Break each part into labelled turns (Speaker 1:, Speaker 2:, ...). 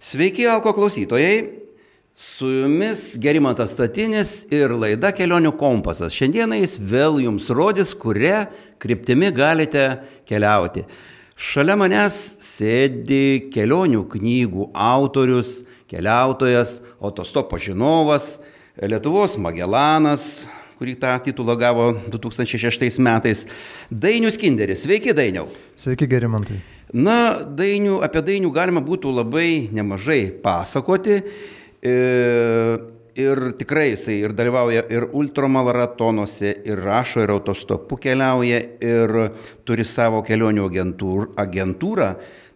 Speaker 1: Sveiki, Alko klausytojai. Su jumis Gerimantas Statinis ir laida Kelionių kompasas. Šiandieną jis vėl jums rodys, kuria kryptimi galite keliauti. Šalia manęs sėdi kelionių knygų autorius, keliautojas, autostopo žinovas, Lietuvos Magellanas, kurį tą titulą gavo 2006 metais. Dainius Kinderis. Sveiki, Dainiau.
Speaker 2: Sveiki, Gerimantai.
Speaker 1: Na, dainių, apie dainių galima būtų labai nemažai pasakoti. E, ir tikrai jisai ir dalyvauja ir ultramaratonuose, ir rašo, ir autostopu keliauja, ir turi savo kelionių agentūr, agentūrą.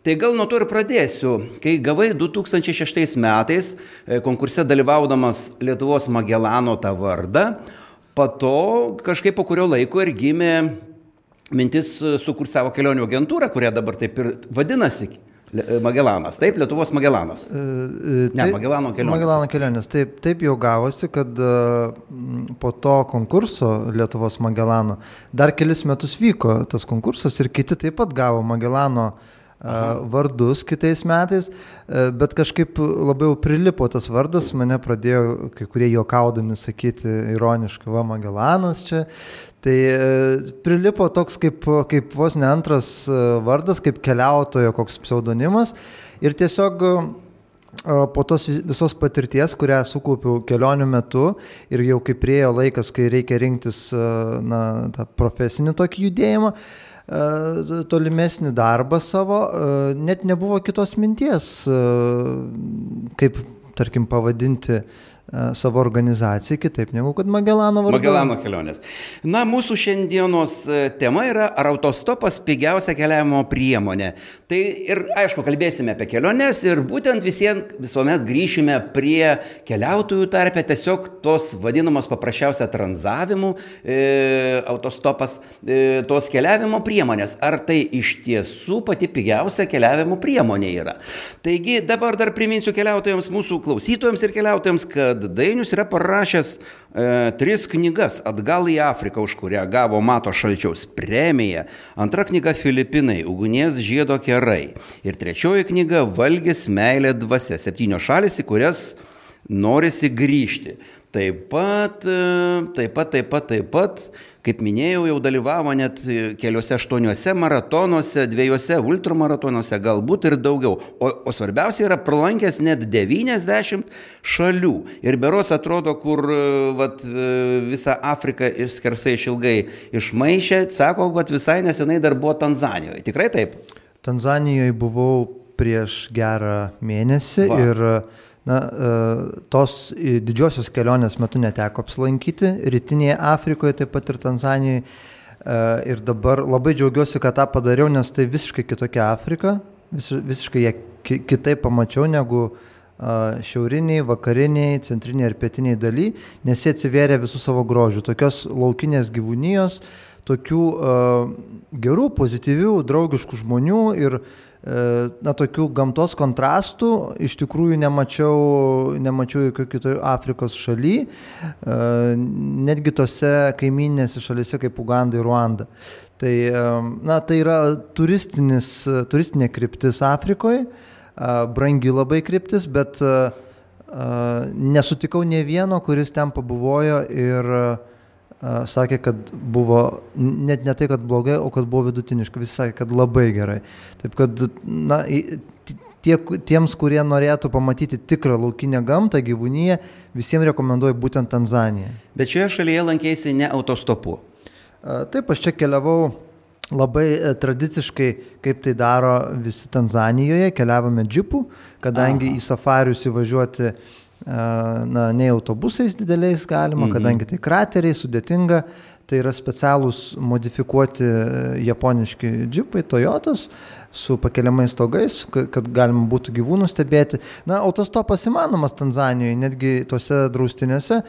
Speaker 1: Tai gal nuo to ir pradėsiu. Kai gavai 2006 metais e, konkurse dalyvaudamas Lietuvos Magellano tą vardą, po to kažkaip po kurio laiko ir gimė mintis e, sukurti savo kelionių agentūrą, kurią dabar taip ir vadinasi. E, Magellanas, taip, Lietuvos Magellanas. Ne,
Speaker 2: tai,
Speaker 1: Magellano kelionės.
Speaker 2: Magellano kelionės. Taip, taip jau gavosi, kad po to konkurso Lietuvos Magellano dar kelis metus vyko tas konkursas ir kiti taip pat gavo Magellano Aha. Vardus kitais metais, bet kažkaip labiau prilipo tas vardas, mane pradėjo kai kurie juokaudami sakyti ironiškai, va, Magellanas čia, Tai prilipo toks kaip, kaip vos ne antras vardas, kaip keliautojo koks pseudonimas. Ir tiesiog po tos visos patirties, kurią sukaupiau kelionių metu ir jau kaip priejo laikas, kai reikia rinktis na, tą profesinį tokį judėjimą, tolimesnį darbą savo, net nebuvo kitos minties, kaip, tarkim, pavadinti savo organizacijai kitaip negu kad Magellano vardu.
Speaker 1: Magellano kelionės. Na, mūsų šiandienos tema yra, ar autostopas pigiausia keliavimo priemonė. Tai ir aišku, kalbėsime apie keliones ir būtent visiems visuomet grįšime prie keliautojų tarpę, tiesiog tos vadinamos paprasčiausia tranzavimu e, autostopas, e, tos keliavimo priemonės. Ar tai iš tiesų pati pigiausia keliavimo priemonė yra. Taigi dabar dar priminsiu keliautojams, mūsų klausytojams ir keliautojams, kad kad Dainius yra parašęs e, tris knygas atgal į Afriką, už kurią gavo Mato Šalčiaus premiją. Antra knyga Filipinai - Ugnies žiedo kerai. Ir trečioji knyga Valgis meilė dvasia - septynios šalis, į kurias norisi grįžti. Taip pat, e, taip pat, taip pat, taip pat Kaip minėjau, jau dalyvavo net keliuose aštuoniuose maratonuose, dviejose ultramaratonuose, galbūt ir daugiau. O, o svarbiausia yra pralankęs net 90 šalių. Ir beros atrodo, kur vat, visą Afriką skersai išilgai išmaišė, sako, kad visai nesenai dar buvo Tanzanijoje. Tikrai taip?
Speaker 2: Tanzanijoje buvau prieš gerą mėnesį Va. ir Na, e, tos didžiosios kelionės metu neteko apsilankyti, rytinėje Afrikoje, taip pat ir Tanzanijoje. Ir dabar labai džiaugiuosi, kad tą padariau, nes tai visiškai kitokia Afrika, vis, visiškai ją kitaip pamačiau negu šiauriniai, vakariniai, centriniai ir pietiniai daly, nes jie atsivėrė visų savo grožių. Tokios laukinės gyvūnijos, tokių uh, gerų, pozityvių, draugiškų žmonių ir uh, na, tokių gamtos kontrastų iš tikrųjų nemačiau, nemačiau jokių kitų Afrikos šaly, netgi tose kaiminėse šalise kaip Uganda ir Ruanda. Tai, na, tai yra turistinė kryptis Afrikoje, brangi labai kryptis, bet nesutikau ne vieno, kuris ten pabuvojo ir uh, sakė, kad buvo net ne tai, kad blogai, o kad buvo vidutiniškai, visi sakė, kad labai gerai. Taip kad, na, tie, tiems, kurie norėtų pamatyti tikrą laukinę gamtą, gyvūnyje, visiems rekomenduoju būtent Tanzaniją.
Speaker 1: Bet šioje šalyje lankėsi ne autostopu.
Speaker 2: Taip, aš čia keliavau labai e, tradiciškai, kaip tai daro visi Tanzanijoje, keliavome džipų, kadangi Aha. į safarius įvažiuoti na, nei autobusais dideliais galima, mhm. kadangi tai krateriai, sudėtinga, tai yra specialūs modifikuoti japoniški džipai, Toyotos su pakeliamais stogais, kad galima būtų gyvūnų stebėti. Na, autostopas įmanomas Tanzanijoje, netgi tose draustiniuose.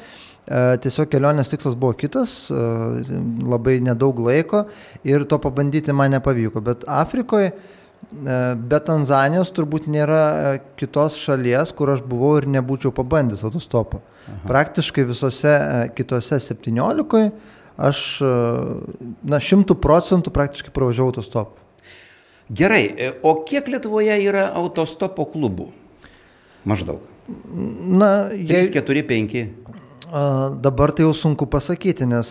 Speaker 2: Tiesiog kelionės tikslas buvo kitas, labai nedaug laiko ir to pabandyti man nepavyko. Bet Afrikoje E, be Tanzanijos turbūt nėra e, kitos šalies, kur aš buvau ir nebūčiau pabandęs autostopo. Aha. Praktiškai visose e, kitose 17 aš, na, šimtų procentų praktiškai pravažiavau autostopu.
Speaker 1: Gerai, o kiek Lietuvoje yra autostopo klubų? Maždaug.
Speaker 2: Na,
Speaker 1: 3,
Speaker 2: jei,
Speaker 1: 4, 5.
Speaker 2: Dabar tai jau sunku pasakyti, nes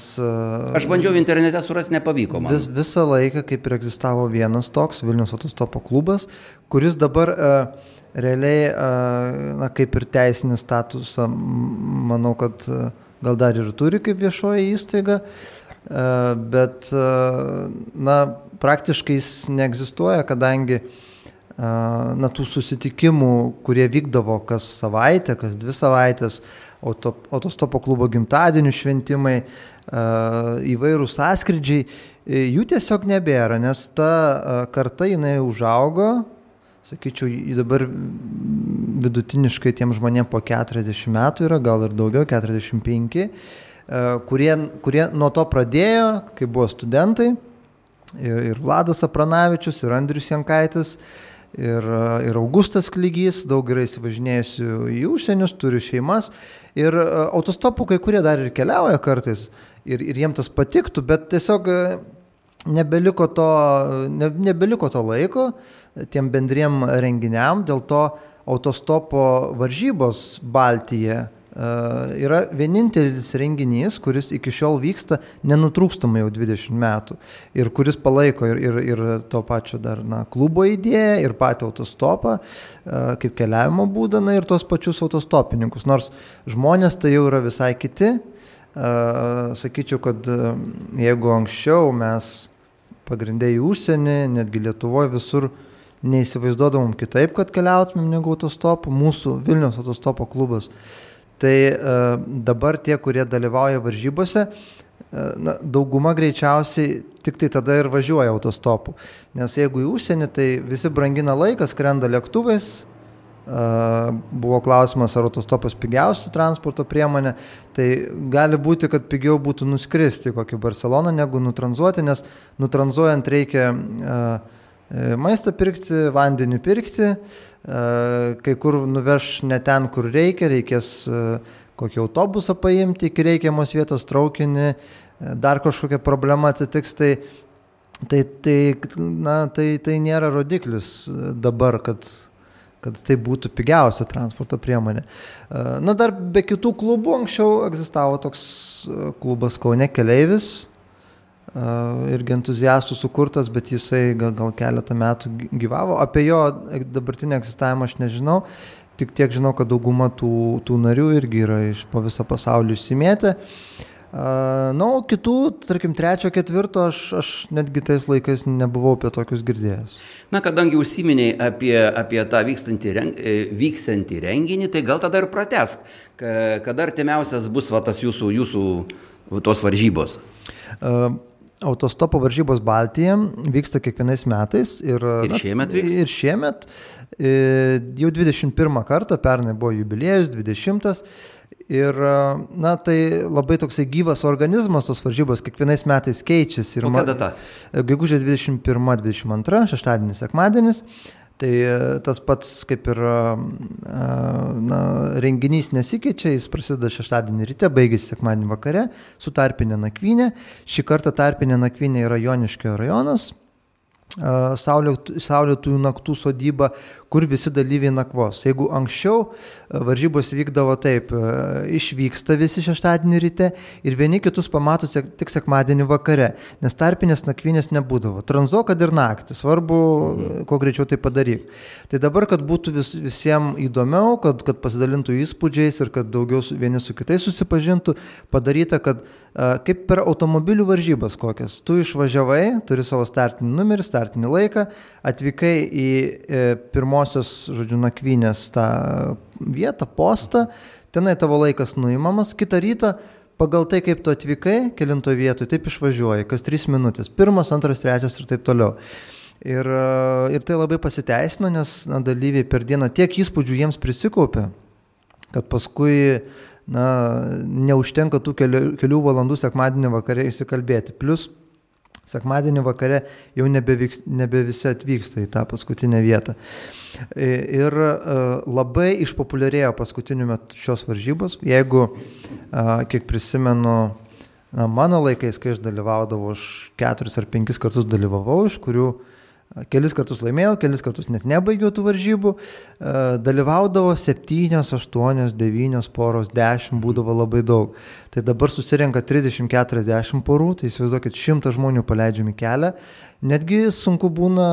Speaker 1: Aš bandžiau internete surasti, nepavyko man.
Speaker 2: vis, visą laiką kaip ir egzistavo vienas toks Vilnius autostopo klubas, kuris dabar realiai, na, kaip ir teisinį statusą, manau, kad gal dar ir turi kaip viešoji įstaiga, bet, na, praktiškai jis neegzistuoja, kadangi na, tų susitikimų, kurie vykdavo kas savaitę, kas dvi savaitės, auto, autostopo klubo gimtadienių šventimai, įvairūs sąskrydžiai, e, jų tiesiog nebėra, nes ta karta jinai užaugo, sakyčiau, dabar vidutiniškai tiem žmonėm po 40 metų yra, gal ir daugiau, 45, e, kurie, kurie nuo to pradėjo, kai buvo studentai, ir, ir Vladas Apranavičius, ir Andrius Jankaitis, ir, ir Augustas Klygys, daug yra įsivažinėjusių į užsienius, turi šeimas. Ir e, autostopų kai kurie dar ir keliauja kartais. Ir, ir jiems tas patiktų, bet tiesiog e, nebeliko to, ne, nebeliko to laiko tiem bendriem renginiam, dėl to autostopo varžybos Baltija e, yra vienintelis renginys, kuris iki šiol vyksta nenutrūkstamai jau 20 metų ir kuris palaiko ir, ir, ir to pačio dar na, klubo idėją, ir patį autostopą, kaip keliavimo būdą, na, ir tos pačius autostopininkus. Nors žmonės tai jau yra visai kiti. Sakyčiau, kad jeigu anksčiau mes pagrindė į užsienį, netgi Lietuvoje visur neįsivaizduodavom kitaip, kad keliautumėm negu autostopu, mūsų Vilnius autostopo klubas. Tai uh, dabar tie, kurie dalyvauja varžybose, uh, na, dauguma greičiausiai tik tai tada ir važiuoja autostopu. Nes jeigu į užsienį, tai visi brangina laiką, skrenda lėktuvais. Uh, buvo klausimas, ar autostopas pigiausia transporto priemonė. Tai gali būti, kad pigiau būtų nuskristi kokį Barceloną negu nutranzuoti, nes nutranzuojant reikia uh, maistą pirkti, vandenį pirkti, kai kur nuveš ne ten, kur reikia, reikės kokį autobusą paimti iki reikiamos vietos traukinį, dar kažkokia problema atsitiks, tai, tai, tai, na, tai, tai nėra rodiklis dabar, kad, kad tai būtų pigiausia transporto priemonė. Na, dar be kitų klubų anksčiau egzistavo toks klubas Kaune Keleivis, irgi entuziastų sukurtas, bet jisai gal, gal keletą metų gyvavo. Apie jo dabartinį egzistavimą aš nežinau, tik tiek žinau, kad dauguma tų, tų narių irgi yra iš po visą pasaulį išsimėtę. Na, nu, kitų, tarkim, trečio, ketvirto, aš, aš netgi tais laikais nebuvau apie tokius girdėjęs.
Speaker 1: Na, kadangi užsiminiai apie, apie tą vykstantį, reng, vyksantį renginį, tai gal tada ir pratesk, kada artimiausias bus va, tas jūsų, jūsų tos varžybos.
Speaker 2: Uh, Autostopo varžybos Baltija vyksta kiekvienais metais. Ir,
Speaker 1: ir šiemet vyks?
Speaker 2: Ir šiemet. Jau 21 kartą, pernai buvo jubiliejus, 20. Ir, na, tai labai toksai gyvas organizmas, tos varžybos kiekvienais metais keičiasi.
Speaker 1: Ir o kada ta?
Speaker 2: Gegužės 21-22, šeštadienis, sekmadienis. Tai tas pats kaip ir na, renginys nesikeičia, jis prasideda šeštadienį ryte, baigėsi sekmadienį vakare su tarpinė nakvynė. Šį kartą tarpinė nakvynė yra Joniškio rajonas, Saulėtųjų naktų sodyba, kur visi dalyviai nakvos. Jeigu anksčiau varžybos vykdavo taip, išvyksta visi šeštadienį ryte ir vieni kitus pamato tik sekmadienį vakare, nes tarpinės nakvynės nebūdavo. Tranzo, kad ir naktį, svarbu, kuo greičiau tai padaryk. Tai dabar, kad būtų vis, visiems įdomiau, kad, kad pasidalintų įspūdžiais ir kad daugiau vieni su kitais susipažintų, padaryta, kad kaip per automobilių varžybas kokias. Tu išvažiavai, turi savo startinį numerį, startinį laiką, atvykai į e, pirmosios, žodžiu, nakvynės tą vietą, postą, tenai tavo laikas nuimamas, kitą rytą pagal tai, kaip tu atvykai, kelinto vietoj, taip išvažiuoji, kas trys minutės, pirmas, antras, trečias ir taip toliau. Ir, ir tai labai pasiteisino, nes na, dalyviai per dieną tiek įspūdžių jiems prisikaupė, kad paskui na, neužtenka tų kelių, kelių valandų sekmadienį vakare išsikalbėti. Plus sekmadienį vakare jau nebevyks, nebe visi atvyksta į tą paskutinę vietą. Ir labai išpopuliarėjo paskutiniu metu šios varžybos. Jeigu, kiek prisimenu, na, mano laikais, kai aš dalyvaudavau, aš keturis ar penkis kartus dalyvavau, iš kurių Kelis kartus laimėjau, kelis kartus net nebaigiau tų varžybų. Dalyvaudavo 7, 8, 9 poros, 10 būdavo labai daug. Tai dabar susirenka 30-40 porų, tai įsivaizduokit, 100 žmonių paleidžiami kelią. Netgi sunku būna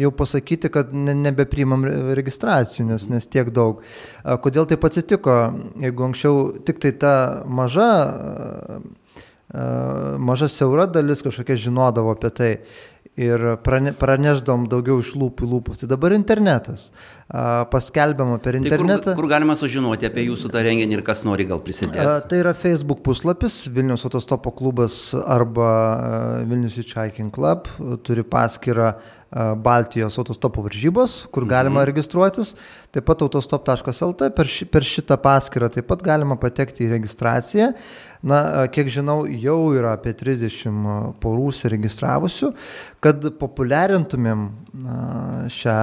Speaker 2: jau pasakyti, kad nebeprimam registracijų, nes, nes tiek daug. Kodėl taip atsitiko? Jeigu anksčiau tik tai ta maža maža siaura dalis kažkokia žinodavo apie tai ir prane, praneždom daugiau iš lūpų į lūpus. Tai dabar internetas. Paskelbiama per internetą.
Speaker 1: Tai kur, kur galima sužinoti apie jūsų tą renginį ir kas nori gal prisidėti?
Speaker 2: Tai yra Facebook puslapis Vilnius autostopo klubas arba Vilnius Hitchhiking Club. Turi paskirtą Baltijos autostopo varžybos, kur galima mhm. registruotis. Taip pat autostop.lt per, ši, per šitą paskirtą taip pat galima patekti į registraciją. Na, kiek žinau, jau yra apie 30 porų įsiregistravusių. Kad populiarintumėm šią,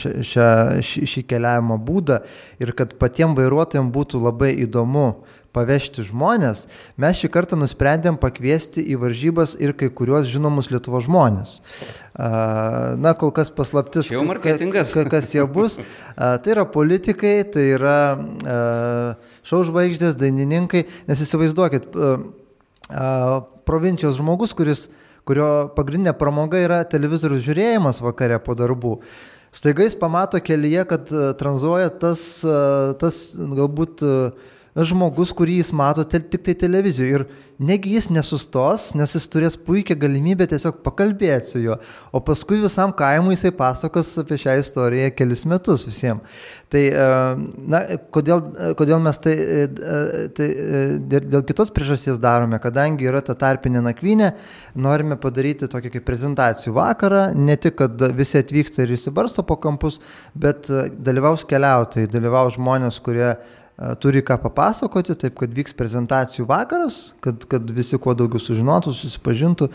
Speaker 2: šią, šią, šį, šį keliavimo būdą ir kad patiems vairuotojams būtų labai įdomu pavežti žmonės, mes šį kartą nusprendėm pakviesti į varžybas ir kai kuriuos žinomus Lietuvo žmonės. Na, kol kas paslaptis,
Speaker 1: ka,
Speaker 2: kas jie bus. Tai yra politikai, tai yra šau žvaigždės, dainininkai, nes įsivaizduokit, provincijos žmogus, kuris, kurio pagrindinė pramoga yra televizorių žiūrėjimas vakare po darbų. Staiga jis pamato kelyje, kad tranzuoja tas, tas galbūt uh, žmogus, kurį jis mato te, tik tai televizijoje. Ir negi jis nesustos, nes jis turės puikią galimybę tiesiog pakalbėti su juo. O paskui visam kaimui jisai pasakos apie šią istoriją kelis metus visiems. Tai, e, na, kodėl, kodėl mes tai, e, tai e, dėl kitos priežasties darome, kadangi yra ta tarpinė nakvynė, norime padaryti tokį kaip prezentacijų vakarą, ne tik, kad visi atvyksta ir įsibarsto po kampus, bet dalyvaus keliautojai, dalyvaus žmonės, kurie turi ką papasakoti, taip kad vyks prezentacijų vakaras, kad, kad visi kuo daugiau sužinotų, susipažintų.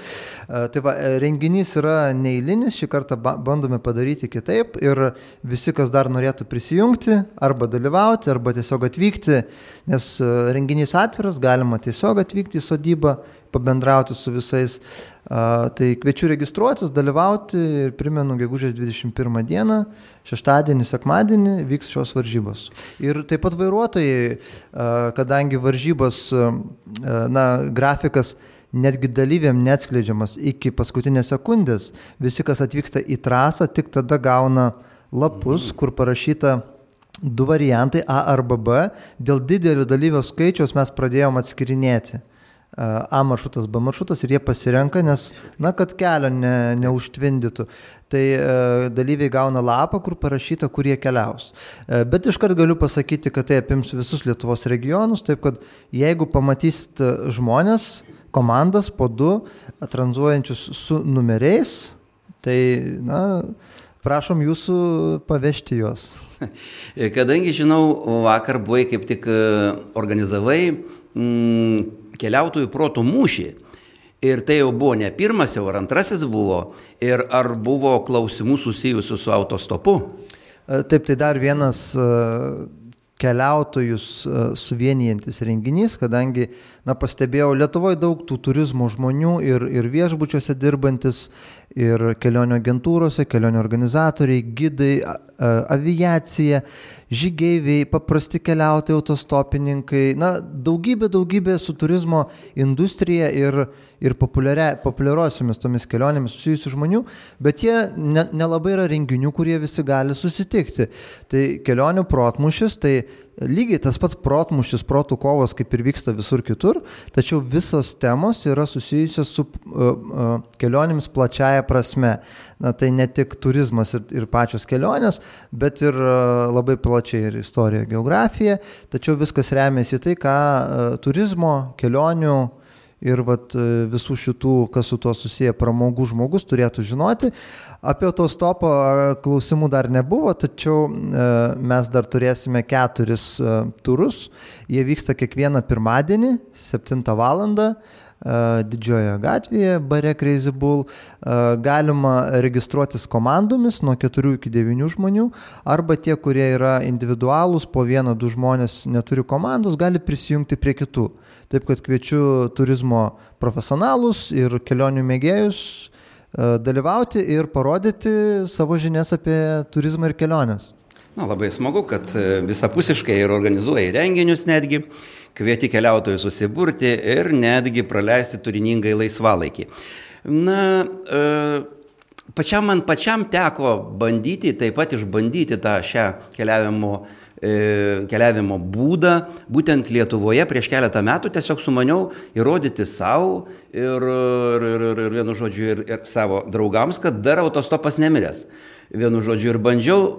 Speaker 2: Tai va, renginys yra neįlinis, šį kartą bandome padaryti kitaip ir visi, kas dar norėtų prisijungti, arba dalyvauti, arba tiesiog atvykti, nes renginys atviras, galima tiesiog atvykti į sodybą, pabendrauti su visais. Tai kviečiu registruotis, dalyvauti ir primenu, gegužės 21 dieną, šeštadienį, sekmadienį vyks šios varžybos. Ir taip pat vairuotojai, kadangi varžybos, na, grafikas netgi dalyviam neatskleidžiamas iki paskutinės sekundės, visi, kas atvyksta į trasą, tik tada gauna lapus, kur parašyta du variantai A arba B. Dėl didelio dalyvio skaičiaus mes pradėjom atskirinėti. A maršrutas, B maršrutas ir jie pasirenka, nes, na, kad kelio ne, neužtvindytų. Tai e, dalyviai gauna lapą, kur parašyta, kur jie keliaus. E, bet iškart galiu pasakyti, kad tai apims visus Lietuvos regionus, taip kad jeigu pamatysit žmonės, komandas po du, tranzuojančius su numeriais, tai, na, prašom jūsų pavežti juos.
Speaker 1: Kadangi žinau, vakar buvai kaip tik e, organizavai mm, keliautojų protų mūšį. Ir tai jau buvo ne pirmas, jau ar antrasis buvo. Ir ar buvo klausimų susijusių su autostopu?
Speaker 2: E, taip, tai dar vienas e, keliautojus e, suvienijantis renginys, kadangi, na, pastebėjau, Lietuvoje daug tų turizmo žmonių ir, ir viešbučiuose dirbantis, ir kelionių agentūrose, kelionių organizatoriai, gidai, aviacija žygeiviai, paprasti keliautojai, autostopininkai, na, daugybė, daugybė su turizmo industrija ir, ir populiariosiomis tomis kelionėmis susijusių žmonių, bet jie ne, nelabai yra renginių, kurie visi gali susitikti. Tai kelionių protmušis, tai lygiai tas pats protmušis, protų kovos kaip ir vyksta visur kitur, tačiau visos temos yra susijusios su uh, uh, kelionėmis plačiaja prasme. Na tai ne tik turizmas ir, ir pačios kelionės, bet ir uh, labai plačiai ir istorija, geografija, tačiau viskas remiasi tai, ką uh, turizmo, kelionių, ir vat, visų šitų, kas su tuo susiję pramogų žmogus turėtų žinoti. Apie autostopą klausimų dar nebuvo, tačiau mes dar turėsime keturis turus. Jie vyksta kiekvieną pirmadienį, 7 val. Didžiojoje gatvėje, bare Crazy Bull. Galima registruotis komandomis nuo 4 iki 9 žmonių, arba tie, kurie yra individualūs, po vieną, du žmonės neturi komandos, gali prisijungti prie kitų. Taip kad kviečiu turizmo profesionalus ir kelionių mėgėjus dalyvauti ir parodyti savo žinias apie turizmą ir keliones.
Speaker 1: Na, labai smagu, kad visapusiškai ir organizuoja renginius netgi, kvieti keliautojus susiburti ir netgi praleisti turiningai laisvalaikį. Na, e, pačiam man pačiam teko bandyti, taip pat išbandyti tą šią keliavimo E, keliavimo būdą, būtent Lietuvoje prieš keletą metų tiesiog sumaniau įrodyti savo ir, ir, ir, ir vienu žodžiu ir, ir savo draugams, kad dar autostopas nemiręs. Vienu žodžiu ir bandžiau,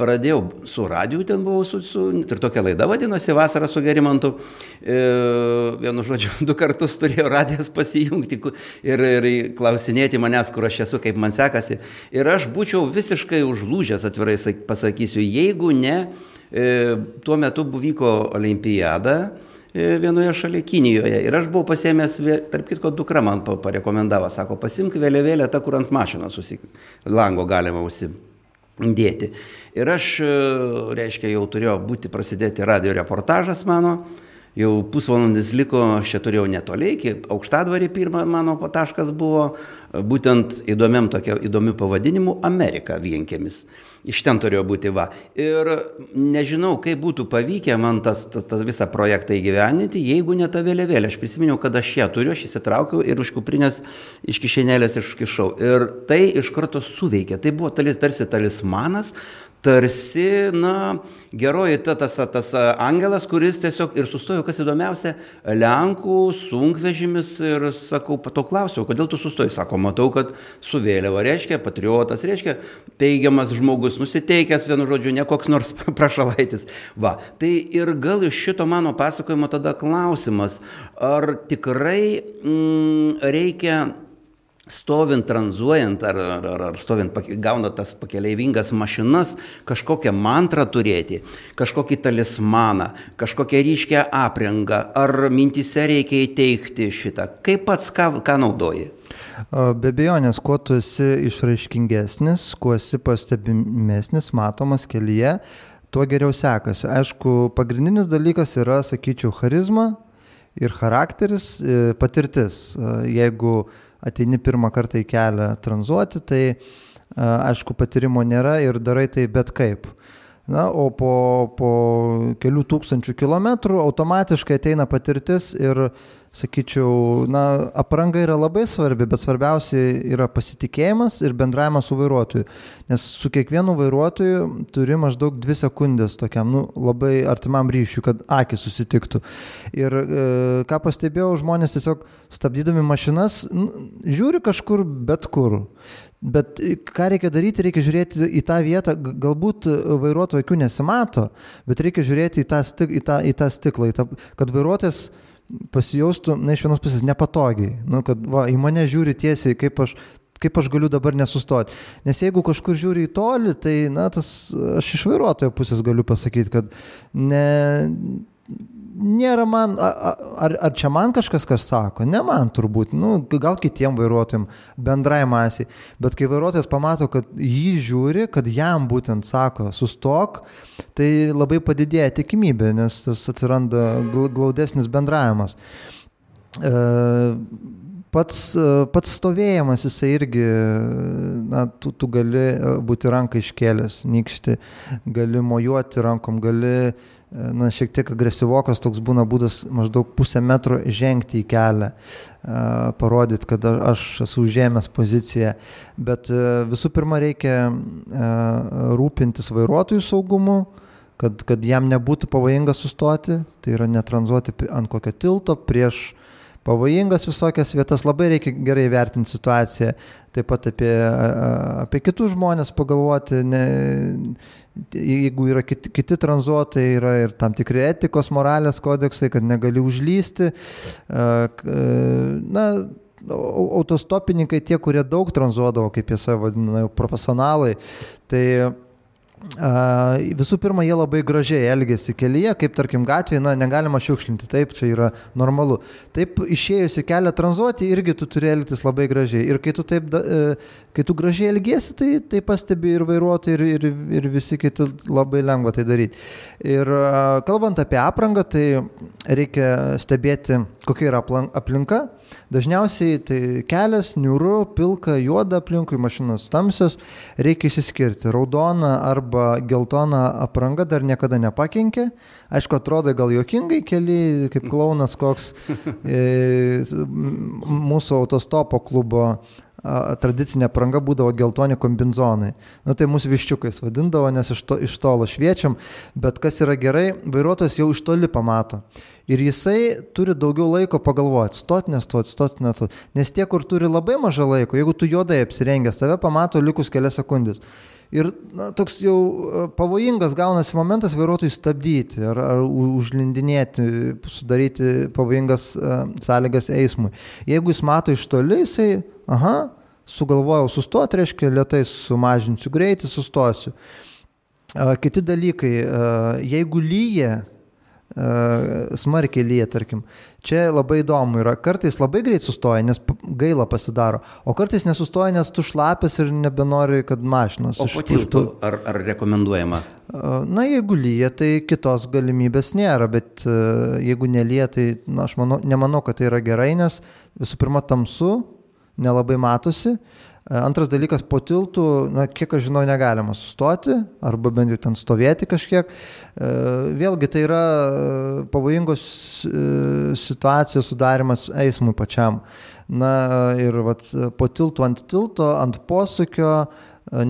Speaker 1: pradėjau su radiju, ten buvau su, su ir tokia laida vadinosi Vasara su Gerimantu. E, vienu žodžiu, du kartus turėjau radijas pasijungti ir, ir klausinėti manęs, kur aš esu, kaip man sekasi. Ir aš būčiau visiškai užlūžęs, atvirai pasakysiu, jeigu ne E, tuo metu vyko olimpiada e, vienoje šalia Kinijoje. Ir aš buvau pasėmęs, tarp kitko, dukra man parekomendavo, sako, pasimk vėliavėlę tą, kur ant mašinos susik... lango galima užsidėti. Ir aš, e, reiškia, jau turėjo būti prasidėti radio reportažas mano. Jau pusvalandis liko, aš čia turėjau netoliai, iki aukštadvarį pirmą mano taškas buvo, būtent įdomiam tokia įdomiu pavadinimu Amerika vienkėmis. Iš ten turėjo būti va. Ir nežinau, kaip būtų pavykę man tas, tas, tas visą projektą įgyveninti, jeigu ne ta vėliavėlė. Aš prisiminiau, kad aš ją turiu, aš įsitraukiau ir už kuprinės iš kišenėlės iškišau. Ir tai iš karto suveikė. Tai buvo talis, tarsi talismanas, tarsi, na, geroji ta, tas, tas angelas, kuris tiesiog ir sustojo, kas įdomiausia, Lenkų sunkvežimis ir sakau, pato klausiau, kodėl tu sustojai, sako, matau, kad su vėliava reiškia, patriotas reiškia, teigiamas žmogus, nusiteikęs, vienu žodžiu, ne koks nors prašalaitis. Va, tai ir gal iš šito mano pasakojimo tada klausimas, ar tikrai mm, reikia stovint, tranzuojant ar, ar, ar, ar stovint, gauna tas pakeleivingas mašinas, kažkokią mantrą turėti, kažkokį talismaną, kažkokią ryškę aprangą, ar mintise reikia įteikti šitą. Kaip pats ką, ką naudoji?
Speaker 2: Be abejonės, kuo tu esi išraiškingesnis, kuo esi pastebimesnis, matomas kelyje, tuo geriau sekasi. Aišku, pagrindinis dalykas yra, sakyčiau, charizma ir charakteris, e, patirtis. Jeigu ateini pirmą kartą į kelią tranzuoti, tai aišku patyrimo nėra ir darai tai bet kaip. Na, o po, po kelių tūkstančių kilometrų automatiškai ateina patirtis ir sakyčiau, na, apranga yra labai svarbi, bet svarbiausia yra pasitikėjimas ir bendravimas su vairuotoju. Nes su kiekvienu vairuotoju turi maždaug dvi sekundės tokiam, nu, labai artimam ryšiui, kad akis susitiktų. Ir e, ką pastebėjau, žmonės tiesiog stabdydami mašinas, nu, žiūri kažkur bet kur. Bet ką reikia daryti, reikia žiūrėti į tą vietą, galbūt vairuotojo akių nesimato, bet reikia žiūrėti į tą, stik, į tą, į tą stiklą, į tą, kad vairuotojas pasijaustų, na, iš vienos pusės nepatogiai, nu, kad va, į mane žiūri tiesiai, kaip aš, kaip aš galiu dabar nesustoti. Nes jeigu kažkur žiūri į tolį, tai, na, tas, aš iš vairuotojo pusės galiu pasakyti, kad ne, nėra man, ar, ar čia man kažkas kas sako, ne man turbūt, nu, gal kitiem vairuotojim, bendrai masiai, bet kai vairuotojas pamato, kad jį žiūri, kad jam būtent sako, sustok, tai labai padidėja tikimybė, nes tas atsiranda glaudesnis bendravimas. E, pats, pats stovėjimas, jisai irgi, na, tu, tu gali būti ranką iškėlęs, nykšti, gali mojuoti rankom, gali na, šiek tiek agresyvokas toks būna būdas maždaug pusę metro žengti į kelią, parodyti, kad aš esu užėmęs poziciją. Bet visų pirma reikia rūpintis vairuotojų saugumu, kad, kad jam nebūtų pavojinga sustoti, tai yra netranzuoti ant kokio tilto prieš pavojingas visokias vietas, labai reikia gerai vertinti situaciją, taip pat apie, apie kitus žmonės pagalvoti, ne, jeigu yra kiti, kiti tranzuotojai, yra ir tam tikri etikos, moralės kodeksai, kad negali užlysti. Na, autostopininkai, tie, kurie daug tranzuodavo, kaip jie save vadina, profesionalai, tai Visų pirma, jie labai gražiai elgesi kelyje, kaip tarkim gatvėje, na, negalima šiukšlinti, taip, čia yra normalu. Taip, išėjusi kelią tranzuoti, irgi tu turi elgtis labai gražiai. Ir kai tu, taip, e, kai tu gražiai elgiesi, tai, tai pastebi ir vairuotojai, ir, ir, ir visi kiti labai lengva tai daryti. Ir kalbant apie aprangą, tai reikia stebėti, kokia yra aplinka. Dažniausiai tai kelias, niūru, pilka, juoda aplinkui, mašinos tamsios, reikia išsiskirti. Raudona arba geltona apranga dar niekada nepakenkė. Aišku, atrodo gal juokingai keli, kaip klaunas koks e, mūsų autostopo klubo tradicinė apranga būdavo geltoni kombinzonai. Na tai mūsų viščiukais vadindavo, nes iš, to, iš tolo šviečiam, bet kas yra gerai, vairuotojas jau iš toli pamato. Ir jisai turi daugiau laiko pagalvoti, stot, nestot, stot, nestot. Nes tie, kur turi labai mažą laiko, jeigu tu juodai apsirengęs, tave pamato likus kelias sekundės. Ir na, toks jau e, pavojingas gaunasi momentas vairuotojui stabdyti ar, ar užlindinėti, sudaryti pavojingas uh, sąlygas eismui. Jeigu jis mato iš toli, jisai, aha, sugalvojau sustoti, reiškia, lietai sumažinsiu greitį, sustosiu. Uh, kiti dalykai, uh, jeigu lyja, smarkiai lyja, tarkim. Čia labai įdomu yra, kartais labai greit sustoja, nes gaila pasidaro, o kartais nesustoja, nes tu šlapės ir nebenori, kad mašinos.
Speaker 1: O po tiltų ar, ar rekomenduojama?
Speaker 2: Na, jeigu lyja, tai kitos galimybės nėra, bet jeigu nelyja, tai na, aš manau, nemanau, kad tai yra gerai, nes visų pirma tamsu, nelabai matosi. Antras dalykas, po tiltų, na, kiek aš žinau, negalima sustoti arba bent jau ten stovėti kažkiek. Vėlgi tai yra pavojingos situacijos sudarimas eismui pačiam. Na ir vat, po tiltų ant tilto, ant posūkio,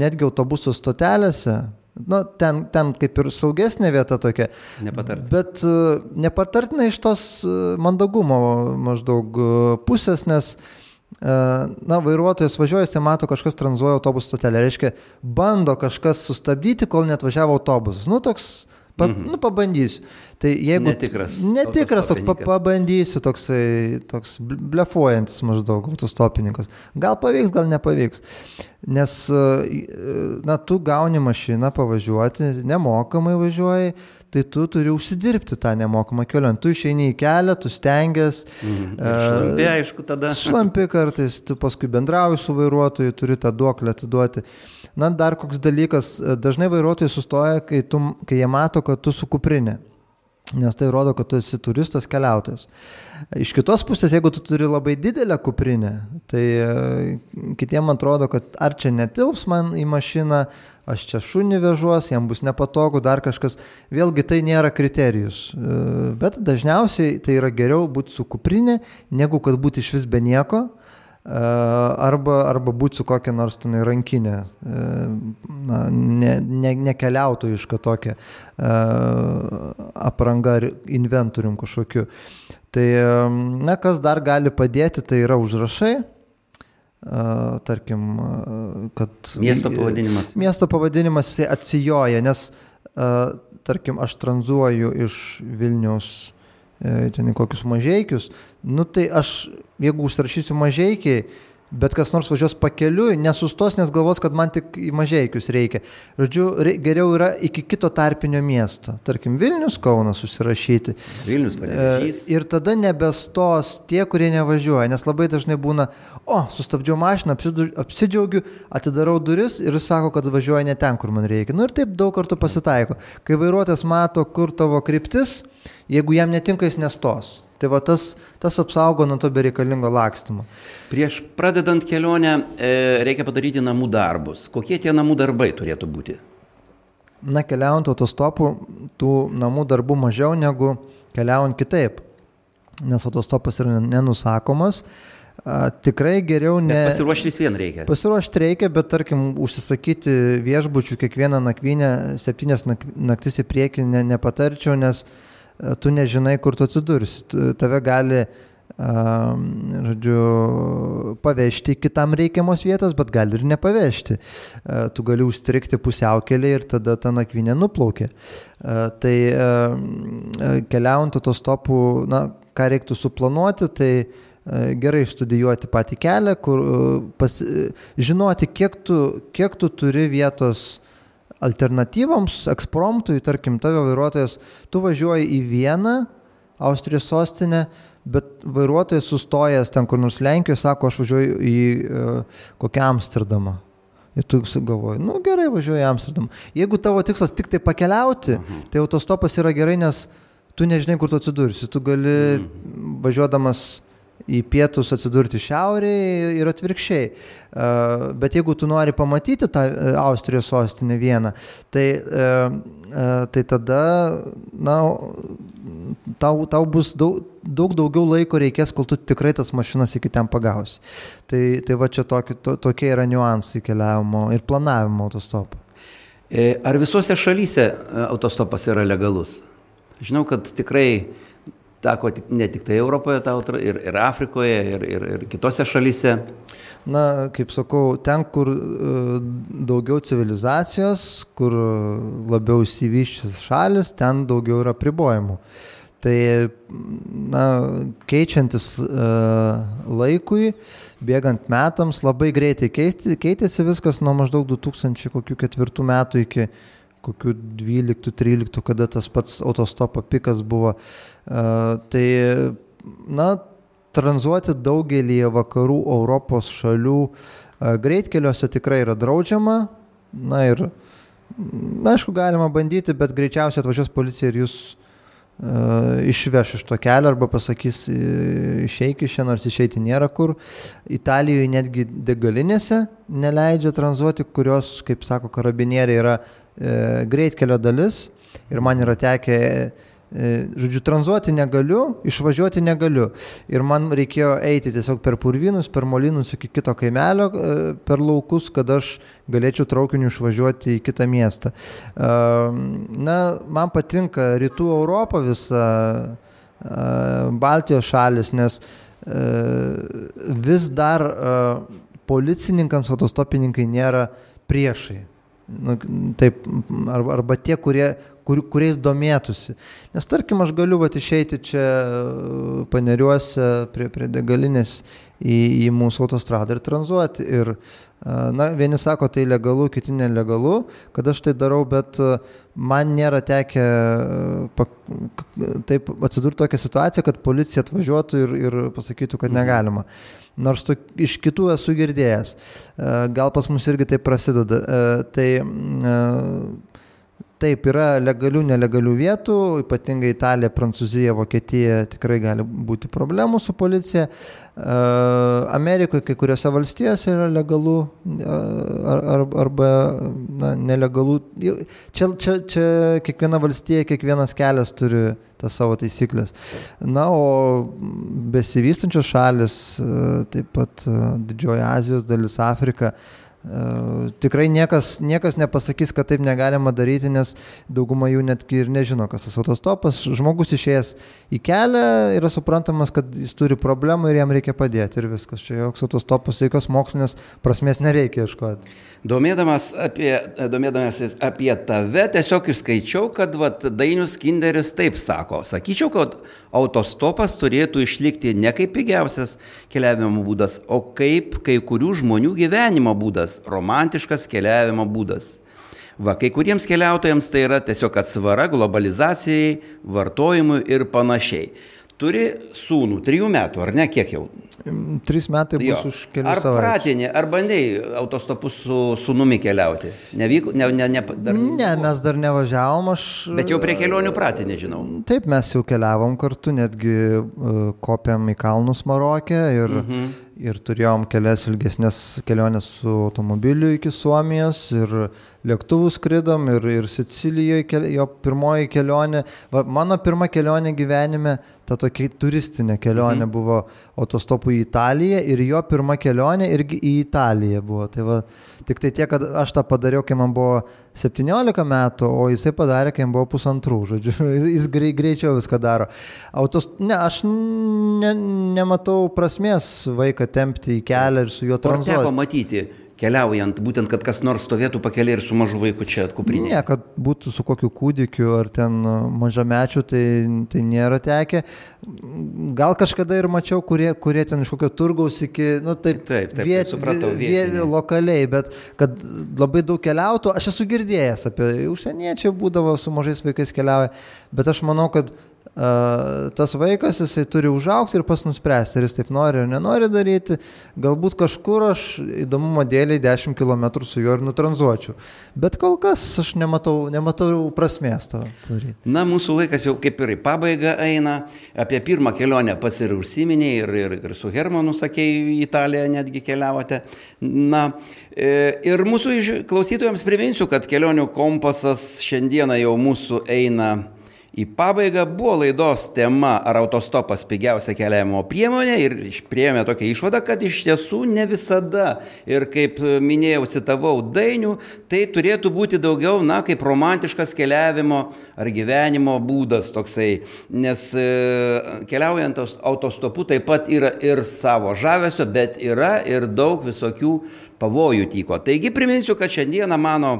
Speaker 2: netgi autobusų stotelėse, Nu, ten, ten kaip ir saugesnė vieta tokia.
Speaker 1: Nepatartina.
Speaker 2: Bet nepatartina iš tos mandagumo maždaug pusės, nes uh, na, vairuotojas važiuoja, jis mato, kažkas tranzuoja autobusų stotelę. Reiškia, bando kažkas sustabdyti, kol net važiavo autobusas. Nu, toks, pa, mhm. nu, pabandysiu. Tai jeigu...
Speaker 1: Netikras.
Speaker 2: Netikras, toks pa, pabandysiu, toksai, toks blefuojantis maždaug autostopininkas. Gal pavyks, gal nepavyks. Nes, na, tu gauni mašiną pavažiuoti, nemokamai važiuoji tai tu turi užsidirbti tą nemokamą kelionę. Tu išeini į kelią, tu stengiasi.
Speaker 1: Mhm. Šlampi, aišku, tada.
Speaker 2: Šlampi kartais, tu paskui bendrauji su vairuotoju, turi tą duoklę atiduoti. Na, dar koks dalykas, dažnai vairuotojai sustoja, kai, tu, kai jie mato, kad tu su kuprinė nes tai rodo, kad tu esi turistas keliautojas. Iš kitos pusės, jeigu tu turi labai didelę kuprinę, tai e, kitiem atrodo, kad ar čia netilps man į mašiną, aš čia šunį vežuos, jam bus nepatogu, dar kažkas. Vėlgi tai nėra kriterijus. E, bet dažniausiai tai yra geriau būti su kuprinė, negu kad būti iš vis be nieko arba, arba būti su kokia nors tenai rankinė, na, ne, ne, nekeliautojiška tokia apranga ar inventorium kažkokiu. Tai, na, kas dar gali padėti, tai yra užrašai. Tarkim, kad...
Speaker 1: Miesto pavadinimas.
Speaker 2: Miesto pavadinimas jisai atsijoja, nes, tarkim, aš tranzuoju iš Vilnius E, ten kokius mažiekius, nu tai aš, jeigu užsirašysiu mažiekiai, bet kas nors važiuos pakeliui, nesustos, nes galvos, kad man tik į mažiekius reikia. Žodžiu, geriau yra iki kito tarpinio miesto, tarkim Vilnius, Kaunas susirašyti.
Speaker 1: Vilnius.
Speaker 2: E, ir tada nebestos tie, kurie nevažiuoja, nes labai dažnai būna, o, sustabdžiau mašiną, apsidžiaugiu, atidarau duris ir sako, kad važiuoja ne ten, kur man reikia. Nu ir taip daug kartų pasitaiko. Kai vairuotojas mato, kur tavo kryptis, Jeigu jam netinka, jis nestos. Tai va tas, tas apsaugo nuo to bereikalingo lakstymo.
Speaker 1: Prieš pradedant kelionę e, reikia padaryti namų darbus. Kokie tie namų darbai turėtų būti?
Speaker 2: Na, keliaujant autostopu, tų namų darbų mažiau negu keliaujant kitaip. Nes autostopas yra nenusakomas. A, tikrai geriau ne.
Speaker 1: Bet pasiruošti vis vien reikia.
Speaker 2: Pasiruošti reikia, bet tarkim, užsisakyti viešbučių kiekvieną nakvynę, septynias naktis į priekį ne, nepatarčiau, nes uh, tu nežinai, kur tu atsidursi. Tave gali, žodžiu, pavežti kitam reikiamos vietos, bet gali ir nepavežti. Tu gali užstrikti pusiaukelį ir tada ta nakvinė nuplaukia. Tai keliaujant autostopu, na, ką reiktų suplanuoti, tai gerai išstudijuoti patį kelią, kur pas, žinoti, kiek tu, kiek tu turi vietos alternatyvoms, ekspromtui, tarkim, tavo vairuotojas, tu važiuoji į vieną Austrijos sostinę, bet vairuotojas sustojęs ten kur nors Lenkijoje sako, aš važiuoju į uh, kokią Amsterdamą. Ir tu galvoji, nu gerai, važiuoju į Amsterdamą. Jeigu tavo tikslas tik tai pakeliauti, mhm. tai autostopas yra gerai, nes tu nežinai, kur tu atsidursi. Tu gali mhm. važiuodamas į pietus atsidurti šiaurėje ir atvirkščiai. Bet jeigu tu nori pamatyti tą e, Austrijos sostinę vieną, tai, e, e, tai tada na, tau, tau bus daug, daug daugiau laiko reikės, kol tu tikrai tas mašinas iki ten pagausi. Tai, tai va čia tokie, to, tokie yra niuansai keliavimo ir planavimo autostopo.
Speaker 1: Ar visose šalyse autostopas yra legalus? Žinau, kad tikrai teko ne tik tai Europoje, ir, ir Afrikoje, ir, ir, ir kitose šalyse.
Speaker 2: Na, kaip sakau, ten, kur e, daugiau civilizacijos, kur labiau įsivyščias šalis, ten daugiau yra pribojimų. Tai, na, keičiantis uh, laikui, bėgant metams, labai greitai keitėsi viskas nuo maždaug 2004 metų iki kokių 12-13, kada tas pats autostopo pikas buvo. Uh, tai, na, tranzuoti daugelį vakarų Europos šalių uh, greitkeliuose tikrai yra draudžiama. Na ir, na, aišku, galima bandyti, bet greičiausiai atvažiuos policija ir jūs uh, išveš iš to kelio arba pasakys išeik iš čia, nors išeiti nėra kur. Italijoje netgi degalinėse neleidžia tranzuoti, kurios, kaip sako karabinieriai, yra e, greitkelio dalis ir man yra tekę, e, žodžiu, tranzuoti negaliu, išvažiuoti negaliu. Ir man reikėjo eiti tiesiog per purvinus, per molinus iki kito kaimelio, e, per laukus, kad aš galėčiau traukiniu išvažiuoti į kitą miestą. E, na, man patinka rytų Europą visą, e, Baltijos šalis, nes e, vis dar e, policininkams autostopininkai nėra priešai nu, taip, arba, arba tie, kurie, kur, kuriais domėtųsi. Nes tarkim, aš galiu vat, išeiti čia paneriuose prie, prie degalinės į, į mūsų autostradą ir tranzuoti. Ir, na, vieni sako, tai legalu, kiti nelegalu, kad aš tai darau, bet man nėra tekę taip atsidurti tokią situaciją, kad policija atvažiuotų ir, ir pasakytų, kad mhm. negalima. Nors to, iš kitų esu girdėjęs. E, gal pas mus irgi tai prasideda. E, tai e, Taip, yra legalių, nelegalių vietų, ypatingai Italija, Prancūzija, Vokietija tikrai gali būti problemų su policija. Amerikoje, kai kuriuose valstijose yra legalų ar, arba na, nelegalų. Čia, čia, čia kiekviena valstija, kiekvienas kelias turi tas savo taisyklės. Na, o besivystančios šalis, taip pat Didžioji Azijos dalis, Afrika, Tikrai niekas, niekas nepasakys, kad taip negalima daryti, nes dauguma jų netgi ir nežino, kas tas autostopas. Žmogus išėjęs į kelią yra suprantamas, kad jis turi problemą ir jam reikia padėti ir viskas. Čia joks autostopas, jokios mokslinės prasmės nereikia ieškoti.
Speaker 1: Domėdamas apie, domėdamasis apie tave, tiesiog išskaičiau, kad vat, Dainius Kinderis taip sako. Sakyčiau, kad autostopas turėtų išlikti ne kaip pigiausias keliavimo būdas, o kaip kai kurių žmonių gyvenimo būdas, romantiškas keliavimo būdas. Va, kai kuriems keliautojams tai yra tiesiog atsvara globalizacijai, vartojimui ir panašiai. Turi sūnų, trijų metų, ar ne, kiek jau?
Speaker 2: Trys metai bus jo. už kelių
Speaker 1: ar
Speaker 2: savaičių.
Speaker 1: Ar pratinė, ar bandėjai autostopu su sūnumi keliauti? Nevyko, ne, ne, ne,
Speaker 2: dar... ne, mes dar nevažiavom, aš...
Speaker 1: Bet jau prie kelionių pratinė, žinau.
Speaker 2: Taip, mes jau keliavom kartu, netgi uh, kopėm į kalnus Marokė ir... Mhm ir turėjom kelias ilgesnės keliones su automobiliu iki Suomijos ir lėktuvų skridom ir, ir Sicilijoje jo pirmoji kelionė. Va, mano pirma kelionė gyvenime, ta tokia turistinė kelionė mhm. buvo autostopu į Italiją ir jo pirma kelionė irgi į Italiją buvo. Tai va, tik tai tiek, kad aš tą padariau, kai man buvo 17 metų, o jisai padarė, kai jam buvo pusantrų, žodžiu, jis grei, greičiau viską daro. Autos, ne, aš ne, nematau prasmės vaiką tempti į kelią ir su juo tranzuoti.
Speaker 1: Ar teko matyti keliaujant, būtent, kad kas nors stovėtų pakeliai ir su mažu vaiku čia atkuprinė?
Speaker 2: Ne, kad būtų su kokiu kūdikiu ar ten mažamečiu, tai, tai nėra tekę. Gal kažkada ir mačiau, kurie, kurie ten iš kokio turgaus iki, nu taip,
Speaker 1: taip, taip viet, supratau, viet,
Speaker 2: lokaliai, bet kad labai daug keliautų, aš esu girdėjęs apie užsieniečiai būdavo su mažais vaikais keliauja, bet aš manau, kad tas vaikas, jisai turi užaukti ir pas nuspręsti, ar jis taip nori ar nenori daryti. Galbūt kažkur aš įdomumo dėliai 10 km su juo ir nutranzuočiau. Bet kol kas aš nematau, nematau prasmės to daryti.
Speaker 1: Na, mūsų laikas jau kaip ir į pabaigą eina. Apie pirmą kelionę pas ir užsiminėjai ir, ir, ir su Hermanu, sakėjai, į Italiją netgi keliavote. Na, e, ir mūsų klausytojams priminsiu, kad kelionių kompasas šiandieną jau mūsų eina Į pabaigą buvo laidos tema, ar autostopas pigiausia keliavimo priemonė ir priėmė tokią išvadą, kad iš tiesų ne visada. Ir kaip minėjau, citavau dainių, tai turėtų būti daugiau, na, kaip romantiškas keliavimo ar gyvenimo būdas toksai. Nes e, keliaujant autostopu taip pat yra ir savo žavesio, bet yra ir daug visokių pavojų tyko. Taigi priminsiu, kad šiandieną mano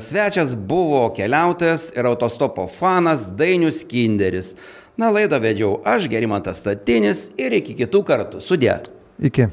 Speaker 1: svečias buvo keliautojas ir autostopo fanas Dainius Kinderis. Na, laidą vedžiau aš, Gerimantas Statinis ir iki kitų kartų. Sudė.
Speaker 2: Iki.